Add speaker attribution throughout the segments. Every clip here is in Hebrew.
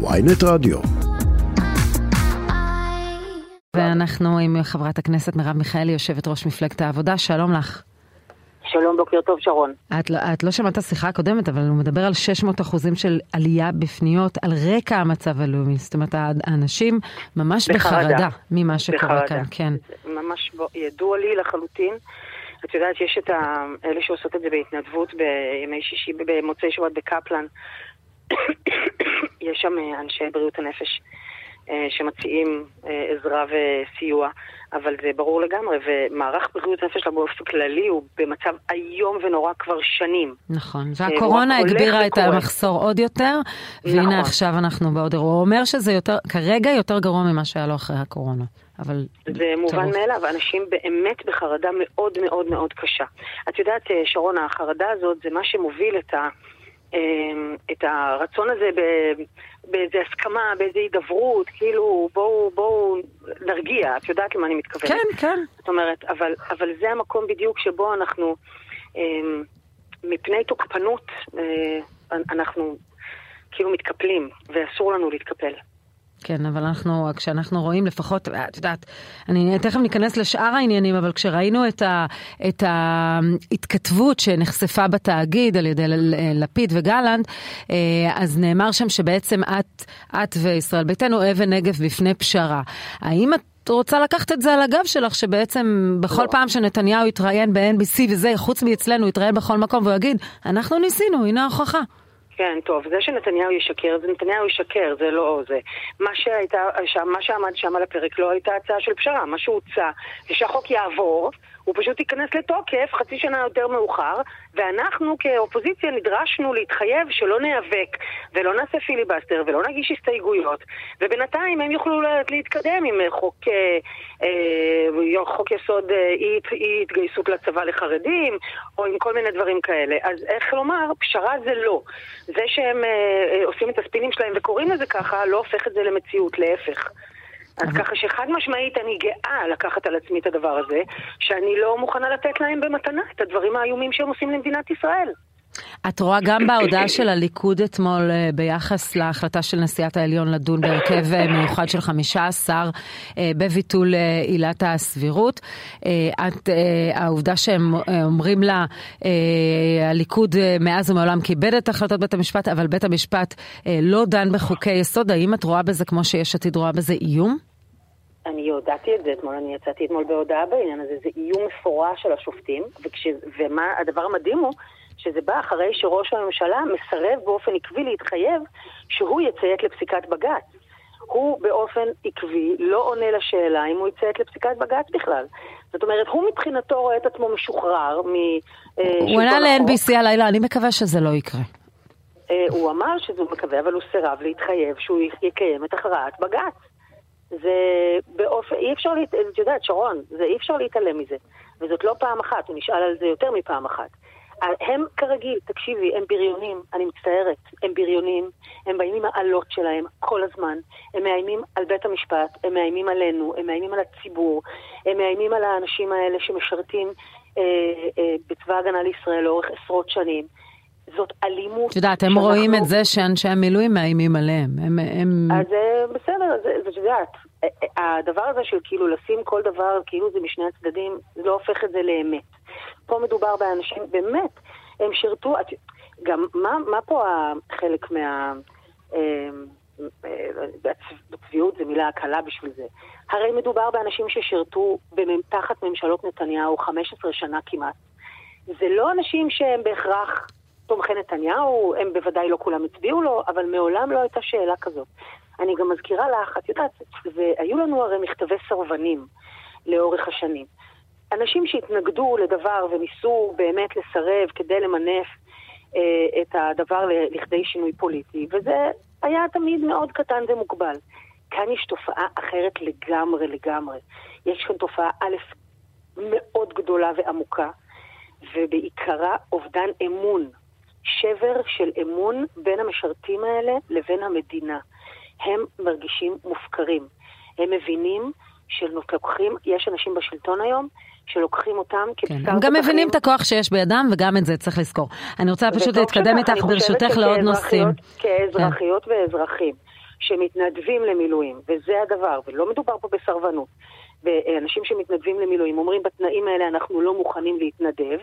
Speaker 1: ויינט רדיו.
Speaker 2: ואנחנו עם חברת הכנסת מרב מיכאלי, יושבת ראש מפלגת העבודה, שלום לך.
Speaker 3: שלום, בוקר טוב, שרון.
Speaker 2: את לא, את לא שמעת את השיחה הקודמת, אבל הוא מדבר על 600 אחוזים של עלייה בפניות על רקע המצב הלאומי. זאת אומרת, האנשים ממש בחרדה, בחרדה ממה שקורה בחרדה. כאן, כן.
Speaker 3: ממש ידוע לי לחלוטין. את יודעת, יש את ה... אלה שעושות את זה בהתנדבות בימי שישי, במוצאי שבת בקפלן. יש שם אה, אנשי בריאות הנפש אה, שמציעים אה, עזרה וסיוע, אבל זה ברור לגמרי, ומערך בריאות הנפש באופן כללי הוא במצב איום ונורא כבר שנים.
Speaker 2: נכון, והקורונה הגבירה את המחסור עוד יותר, והנה נכון. עכשיו אנחנו בעוד אירוע. הוא אומר שזה יותר, כרגע יותר גרוע ממה שהיה לו אחרי הקורונה. אבל...
Speaker 3: זה מובן מאליו, אנשים באמת בחרדה מאוד מאוד מאוד קשה. את יודעת, שרון, החרדה הזאת זה מה שמוביל את ה... אמ, את הרצון הזה באיזה הסכמה, באיזה הידברות, כאילו בואו בוא נרגיע, את יודעת למה אני מתכוונת.
Speaker 2: כן, כן.
Speaker 3: זאת אומרת, אבל, אבל זה המקום בדיוק שבו אנחנו, אמ, מפני תוקפנות, אה, אנחנו כאילו מתקפלים, ואסור לנו להתקפל.
Speaker 2: כן, אבל אנחנו, כשאנחנו רואים לפחות, את יודעת, אני תכף ניכנס לשאר העניינים, אבל כשראינו את, ה, את ההתכתבות שנחשפה בתאגיד על ידי לפיד וגלנט, אה, אז נאמר שם שבעצם את, את וישראל ביתנו אבן נגף בפני פשרה. האם את רוצה לקחת את זה על הגב שלך, שבעצם בכל לא. פעם שנתניהו יתראיין ב-NBC וזה, חוץ מאצלנו, יתראיין בכל מקום והוא יגיד, אנחנו ניסינו, הנה ההוכחה.
Speaker 3: כן, טוב, זה שנתניהו ישקר, זה נתניהו ישקר, זה לא זה. מה, שהייתה, מה שעמד שם על הפרק לא הייתה הצעה של פשרה, מה שהוצע זה שהחוק יעבור, הוא פשוט ייכנס לתוקף חצי שנה יותר מאוחר, ואנחנו כאופוזיציה נדרשנו להתחייב שלא ניאבק ולא נעשה פיליבסטר ולא נגיש הסתייגויות, ובינתיים הם יוכלו להתקדם עם חוק, אה, אה, חוק יסוד אה, אי התגייסות לצבא לחרדים, או עם כל מיני דברים כאלה. אז איך לומר, פשרה זה לא. זה שהם אה, עושים את הספינים שלהם וקוראים לזה ככה, לא הופך את זה למציאות, להפך. אז ככה שחד משמעית אני גאה לקחת על עצמי את הדבר הזה, שאני לא מוכנה לתת להם במתנה את הדברים האיומים שהם עושים למדינת ישראל.
Speaker 2: את רואה גם בהודעה של הליכוד אתמול אה, ביחס להחלטה של נשיאת העליון לדון בהרכב אה, מיוחד של 15 אה, בביטול עילת הסבירות. את, העובדה שהם אומרים לה, הליכוד מאז ומעולם כיבד את החלטות בית המשפט, אבל בית המשפט לא דן בחוקי יסוד, האם את רואה בזה, כמו שיש עתיד רואה בזה, איום?
Speaker 3: אני הודעתי את זה אתמול, אני יצאתי אתמול בהודעה בעניין הזה, זה איום מפורש של השופטים, וכש, ומה הדבר המדהים הוא שזה בא אחרי שראש הממשלה מסרב באופן עקבי להתחייב שהוא יציית לפסיקת בג"ץ. הוא באופן עקבי לא עונה לשאלה אם הוא יציית לפסיקת בג"ץ בכלל. זאת אומרת, הוא מבחינתו רואה את עצמו משוחרר מ...
Speaker 2: אה, הוא ענה ל-NBC הלילה, אני מקווה שזה לא יקרה.
Speaker 3: אה, הוא אמר שזה מקווה, אבל הוא סירב להתחייב שהוא יקיים את הכרעת בג"ץ. זה באופן, אי אפשר, את יודעת, שרון, זה אי אפשר להתעלם מזה. וזאת לא פעם אחת, הוא נשאל על זה יותר מפעם אחת. הם כרגיל, תקשיבי, הם בריונים, אני מצטערת, הם בריונים, הם באים עם העלות שלהם כל הזמן, הם מאיימים על בית המשפט, הם מאיימים עלינו, הם מאיימים על הציבור, הם מאיימים על האנשים האלה שמשרתים אה, אה, בצבא ההגנה לישראל לאורך עשרות שנים. זאת אלימות.
Speaker 2: את יודעת, הם שאנחנו... רואים את זה שאנשי המילואים מאיימים עליהם. הם, הם...
Speaker 3: אז אה, בסדר, את יודעת, אה, אה, הדבר הזה של כאילו לשים כל דבר כאילו זה משני הצדדים, זה לא הופך את זה לאמת. פה מדובר באנשים, באמת, הם שירתו, גם מה, מה פה החלק מה... בצביעות זו מילה קלה בשביל זה. הרי מדובר באנשים ששירתו תחת ממשלות נתניהו 15 שנה כמעט. זה לא אנשים שהם בהכרח תומכי נתניהו, הם בוודאי לא כולם הצביעו לו, אבל מעולם לא הייתה שאלה כזאת. אני גם מזכירה לך, את יודעת, והיו לנו הרי מכתבי סרבנים לאורך השנים. אנשים שהתנגדו לדבר וניסו באמת לסרב כדי למנף אה, את הדבר לכדי שינוי פוליטי, וזה היה תמיד מאוד קטן ומוגבל. כאן יש תופעה אחרת לגמרי לגמרי. יש כאן תופעה א', מאוד גדולה ועמוקה, ובעיקרה אובדן אמון שבר של אמון בין המשרתים האלה לבין המדינה. הם מרגישים מופקרים. הם מבינים שלוקחים, יש אנשים בשלטון היום שלוקחים אותם
Speaker 2: כבשר כן, הם גם מבינים את הכוח שיש בידם, וגם את זה צריך לזכור. אני רוצה פשוט להתקדם איתך, ברשותך, לעוד נושאים.
Speaker 3: כאזרחיות כן. ואזרחים. שמתנדבים למילואים, וזה הדבר, ולא מדובר פה בסרבנות. ואנשים שמתנדבים למילואים אומרים, בתנאים האלה אנחנו לא מוכנים להתנדב,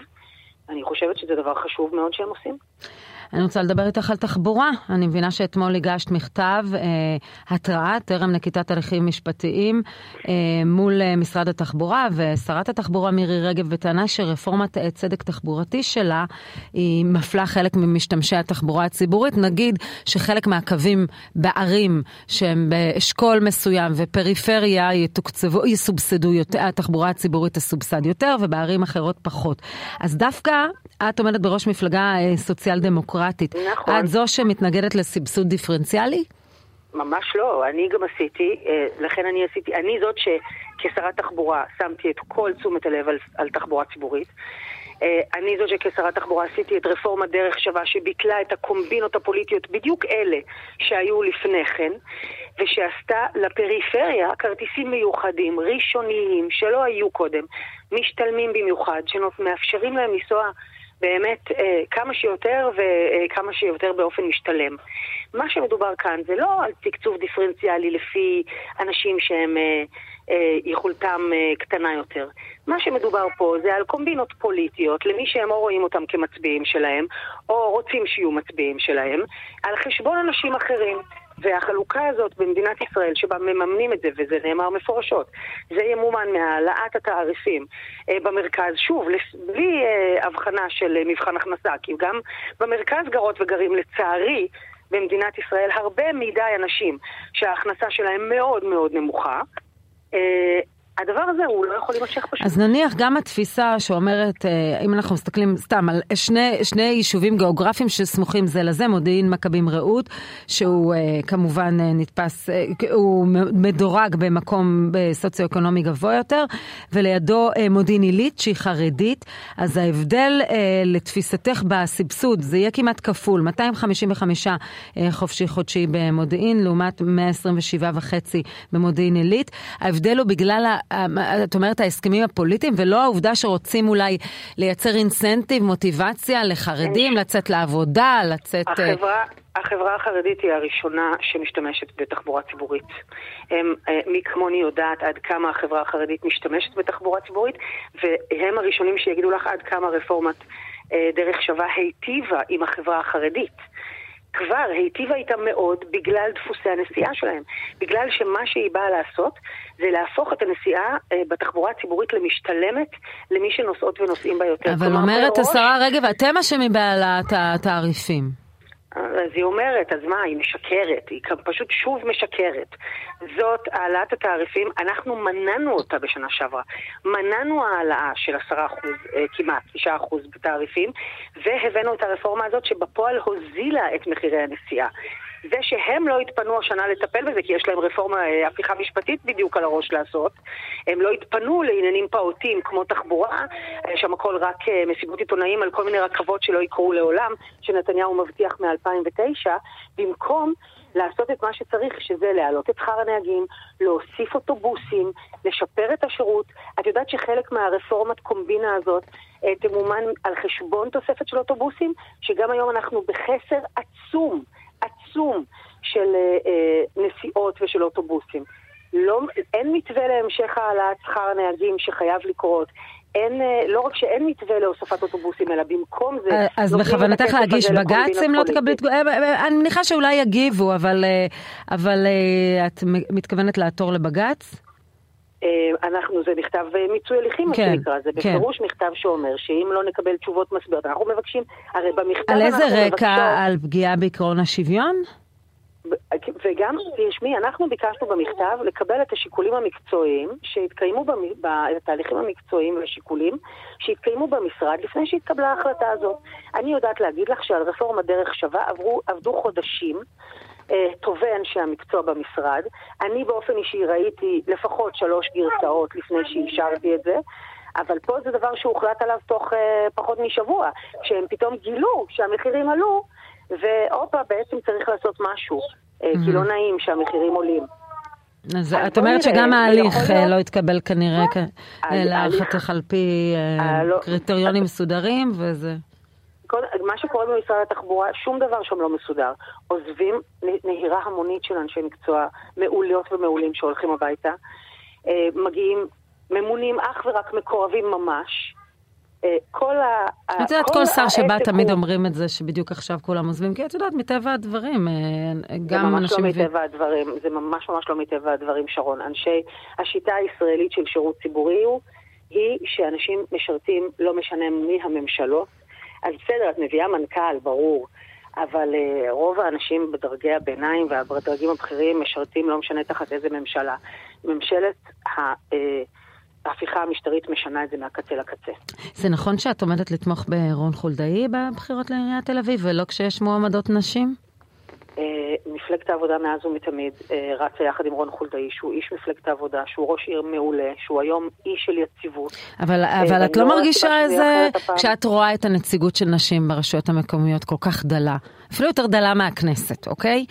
Speaker 3: אני חושבת שזה דבר חשוב מאוד שהם עושים.
Speaker 2: אני רוצה לדבר איתך על תחבורה. אני מבינה שאתמול הגשת מכתב אה, התראה, טרם נקיטת הליכים משפטיים, אה, מול אה, משרד התחבורה, ושרת התחבורה מירי רגב בטענה שרפורמת צדק תחבורתי שלה היא מפלה חלק ממשתמשי התחבורה הציבורית. נגיד שחלק מהקווים בערים שהם באשכול מסוים ופריפריה יתוקצבו, יסובסדו יותר, התחבורה הציבורית תסובסד יותר, ובערים אחרות פחות. אז דווקא את עומדת בראש מפלגה אה, סוציאל דמוקרטית.
Speaker 3: נכון.
Speaker 2: את זו שמתנגדת לסבסוד דיפרנציאלי?
Speaker 3: ממש לא, אני גם עשיתי, אה, לכן אני עשיתי, אני זאת שכשרת תחבורה שמתי את כל תשומת הלב על, על תחבורה ציבורית. אה, אני זאת שכשרת תחבורה עשיתי את רפורמת דרך שווה שביטלה את הקומבינות הפוליטיות, בדיוק אלה שהיו לפני כן, ושעשתה לפריפריה כרטיסים מיוחדים, ראשוניים, שלא היו קודם, משתלמים במיוחד, שמאפשרים להם לנסוע באמת אה, כמה שיותר וכמה שיותר באופן משתלם. מה שמדובר כאן זה לא על תקצוב דיפרנציאלי לפי אנשים שהם אה, אה, יכולתם אה, קטנה יותר. מה שמדובר פה זה על קומבינות פוליטיות למי שהם או רואים אותם כמצביעים שלהם או רוצים שיהיו מצביעים שלהם על חשבון אנשים אחרים. והחלוקה הזאת במדינת ישראל, שבה מממנים את זה, וזה נאמר מפורשות, זה ימומן מהעלאת התעריפים אה, במרכז, שוב, בלי אה, הבחנה של אה, מבחן הכנסה, כי גם במרכז גרות וגרים, לצערי, במדינת ישראל הרבה מדי אנשים שההכנסה שלהם מאוד מאוד נמוכה. הדבר הזה הוא לא יכול להימשך פשוט.
Speaker 2: אז נניח גם התפיסה שאומרת, אה, אם אנחנו מסתכלים סתם על שני, שני יישובים גיאוגרפיים שסמוכים זה לזה, מודיעין מכבים רעות, שהוא אה, כמובן אה, נתפס, הוא מדורג במקום סוציו-אקונומי גבוה יותר, ולידו מודיעין עילית שהיא חרדית, אז ההבדל לתפיסתך בסבסוד זה יהיה כמעט כפול, 255 חופשי חודשי במודיעין לעומת 127.5 במודיעין עילית. ההבדל הוא בגלל את אומרת ההסכמים הפוליטיים, ולא העובדה שרוצים אולי לייצר אינסנטיב, מוטיבציה לחרדים לצאת לעבודה, לצאת...
Speaker 3: אה, החברה, החברה החרדית היא הראשונה שמשתמשת בתחבורה ציבורית. הם, אה, מי כמוני יודעת עד כמה החברה החרדית משתמשת בתחבורה ציבורית, והם הראשונים שיגידו לך עד כמה רפורמת אה, דרך שווה היטיבה עם החברה החרדית. כבר היטיבה איתם מאוד בגלל דפוסי הנסיעה שלהם. בגלל שמה שהיא באה לעשות זה להפוך את הנסיעה אה, בתחבורה הציבורית למשתלמת למי שנוסעות ונוסעים בה יותר.
Speaker 2: אבל אומרת השרה רגב, אתם אשמים בהעלאת התעריפים.
Speaker 3: אז היא אומרת, אז מה, היא משקרת, היא פשוט שוב משקרת. זאת העלאת התעריפים, אנחנו מנענו אותה בשנה שעברה. מנענו העלאה של 10%, אה, כמעט 9% בתעריפים, והבאנו את הרפורמה הזאת שבפועל הוזילה את מחירי הנסיעה. זה שהם לא התפנו השנה לטפל בזה, כי יש להם רפורמה, אה, הפיכה משפטית בדיוק על הראש לעשות, הם לא התפנו לעניינים פעוטים כמו תחבורה, יש שם הכל רק אה, מסיבות עיתונאים על כל מיני רכבות שלא יקרו לעולם, שנתניהו מבטיח מ-2009, במקום לעשות את מה שצריך, שזה להעלות את שכר הנהגים, להוסיף אוטובוסים, לשפר את השירות. את יודעת שחלק מהרפורמת קומבינה הזאת אה, תמומן על חשבון תוספת של אוטובוסים, שגם היום אנחנו בחסר עצום. עצום של אה, אה, נסיעות ושל אוטובוסים. לא, אין מתווה להמשך העלאת שכר הנהגים שחייב לקרות. אין, אה, לא רק שאין מתווה להוספת אוטובוסים, אלא במקום זה...
Speaker 2: אז בכוונתך להגיש בג"ץ אם לא תקבלי... אני מניחה שאולי יגיבו, אבל, אבל את מתכוונת לעתור לבג"ץ?
Speaker 3: אנחנו, זה מכתב מיצוי הליכים, כן, מה שנקרא, זה כן. בפירוש מכתב שאומר שאם לא נקבל תשובות מסבירות, אנחנו מבקשים, הרי במכתב
Speaker 2: על איזה רקע? מבקשות, על פגיעה בעקרון השוויון?
Speaker 3: וגם, תשמעי, אנחנו ביקשנו במכתב לקבל את השיקולים המקצועיים שהתקיימו, בתהליכים המקצועיים והשיקולים שהתקיימו במשרד לפני שהתקבלה ההחלטה הזאת. אני יודעת להגיד לך שעל רפורמה דרך שווה עברו, עבדו חודשים. אה, טובי אנשי המקצוע במשרד. אני באופן אישי ראיתי לפחות שלוש גרסאות לפני שאישרתי את זה. אבל פה זה דבר שהוחלט עליו תוך uh, פחות משבוע, כשהם פתאום גילו שהמחירים עלו, והופה, בעצם צריך לעשות משהו, uh, כי לא נעים שהמחירים עולים.
Speaker 2: אז את אומרת שגם ההליך לא התקבל כנראה להערכתך על פי לא- קריטריונים מסודרים, וזה...
Speaker 3: מה שקורה במשרד התחבורה, שום דבר שם לא מסודר. עוזבים נהירה המונית של אנשי מקצוע מעולות ומעולים שהולכים הביתה. אה, מגיעים ממונים אך ורק מקורבים ממש. אה, כל ה...
Speaker 2: את יודעת, כל שר שבא תמיד אומרים את זה, שבדיוק עכשיו כולם עוזבים, כי את יודעת, מטבע הדברים, אה, גם
Speaker 3: אנשים... זה ממש לא מטבע הדברים, זה ממש ממש לא מטבע הדברים, שרון. אנשי, השיטה הישראלית של שירות ציבורי הוא, היא שאנשים משרתים, לא משנה מי הממשלות. אז בסדר, את מביאה מנכ"ל, ברור. אבל uh, רוב האנשים בדרגי הביניים והדרגים הבכירים משרתים לא משנה תחת איזה ממשלה. ממשלת ה... Uh, ההפיכה המשטרית משנה את זה מהקצה לקצה.
Speaker 2: זה נכון שאת עומדת לתמוך ברון חולדאי בבחירות לעיריית תל אביב, ולא כשיש מועמדות נשים?
Speaker 3: Uh, מפלגת העבודה מאז ומתמיד רצה יחד עם רון חולדאי, שהוא איש מפלגת העבודה, שהוא ראש עיר מעולה, שהוא היום איש של יציבות.
Speaker 2: אבל, uh, אבל את לא מרגישה איזה, כשאת רואה את הנציגות של נשים ברשויות המקומיות כל כך דלה, אפילו יותר דלה מהכנסת, אוקיי?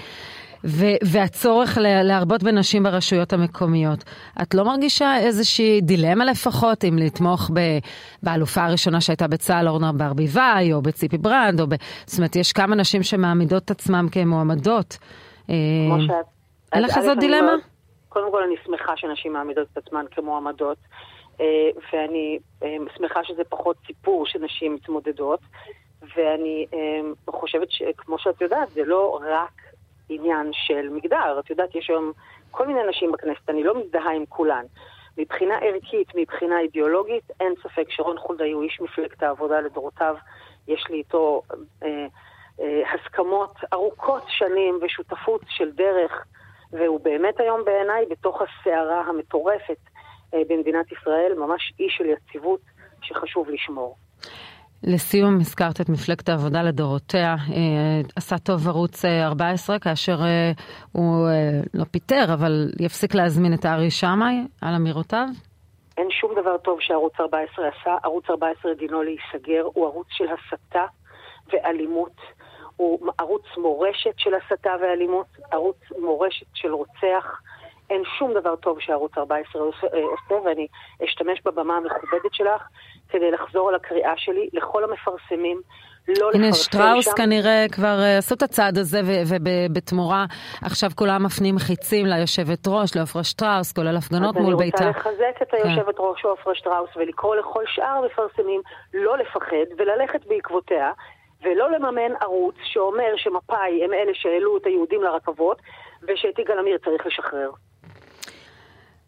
Speaker 2: ו- והצורך להרבות בנשים ברשויות המקומיות. את לא מרגישה איזושהי דילמה לפחות אם לתמוך ב- באלופה הראשונה שהייתה בצה"ל, אורנה ברביבאי, או בציפי ברנד, או ב... זאת אומרת, יש כמה נשים שמעמידות את עצמן כמועמדות.
Speaker 3: כמו אה, שאת...
Speaker 2: אין לך איזו דילמה?
Speaker 3: קודם כל אני שמחה שנשים מעמידות את עצמן כמועמדות, אה, ואני אה, שמחה שזה פחות סיפור שנשים מתמודדות, ואני חושבת שכמו שאת יודעת, זה לא רק עניין של מגדר. את יודעת, יש היום כל מיני נשים בכנסת, אני לא מזדהה עם כולן. מבחינה ערכית, מבחינה אידיאולוגית, אין ספק שרון חולדאי הוא איש מפלגת העבודה לדורותיו. יש לי איתו אה, אה, הסכמות ארוכות שנים ושותפות של דרך, והוא באמת היום בעיניי בתוך הסערה המטורפת אה, במדינת ישראל, ממש איש של יציבות שחשוב לשמור.
Speaker 2: לסיום, הזכרת את מפלגת העבודה לדורותיה. אה, עשה טוב ערוץ 14 אה, כאשר אה, הוא לא פיטר, אבל יפסיק להזמין את ארי שמאי על אמירותיו?
Speaker 3: אין שום דבר טוב שערוץ 14 עשה. ערוץ 14 דינו להיסגר. הוא ערוץ של הסתה ואלימות. הוא ערוץ מורשת של הסתה ואלימות, ערוץ מורשת של רוצח. אין שום דבר טוב שערוץ 14 עושה, ואני אשתמש בבמה המכובדת שלך כדי לחזור על הקריאה שלי לכל המפרסמים. לא
Speaker 2: הנה שטראוס שם. כנראה כבר uh, עשו את הצעד הזה ובתמורה עכשיו כולם מפנים חיצים ליושבת ראש, לעופרה שטראוס, כולל הפגנות מול ביתה.
Speaker 3: אני רוצה לחזק את כן. היושבת ראש עופרה שטראוס ולקרוא לכל שאר המפרסמים לא לפחד וללכת בעקבותיה. ולא לממן ערוץ שאומר שמפא"י הם אלה שהעלו את היהודים לרכבות ושאת יגאל עמיר צריך לשחרר.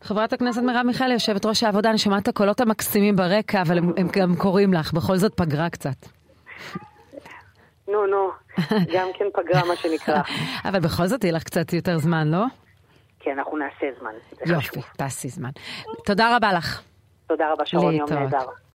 Speaker 2: חברת הכנסת מרב מיכאלי, יושבת ראש העבודה, אני שומעת את הקולות המקסימים ברקע, אבל הם, הם גם קוראים לך, בכל זאת פגרה קצת.
Speaker 3: נו, נו, גם כן פגרה, מה שנקרא.
Speaker 2: אבל בכל זאת יהיה לך קצת יותר זמן, לא?
Speaker 3: כן, אנחנו נעשה זמן.
Speaker 2: יופי, תעשי זמן. תודה רבה לך.
Speaker 3: תודה רבה, שרון, יום נהדר.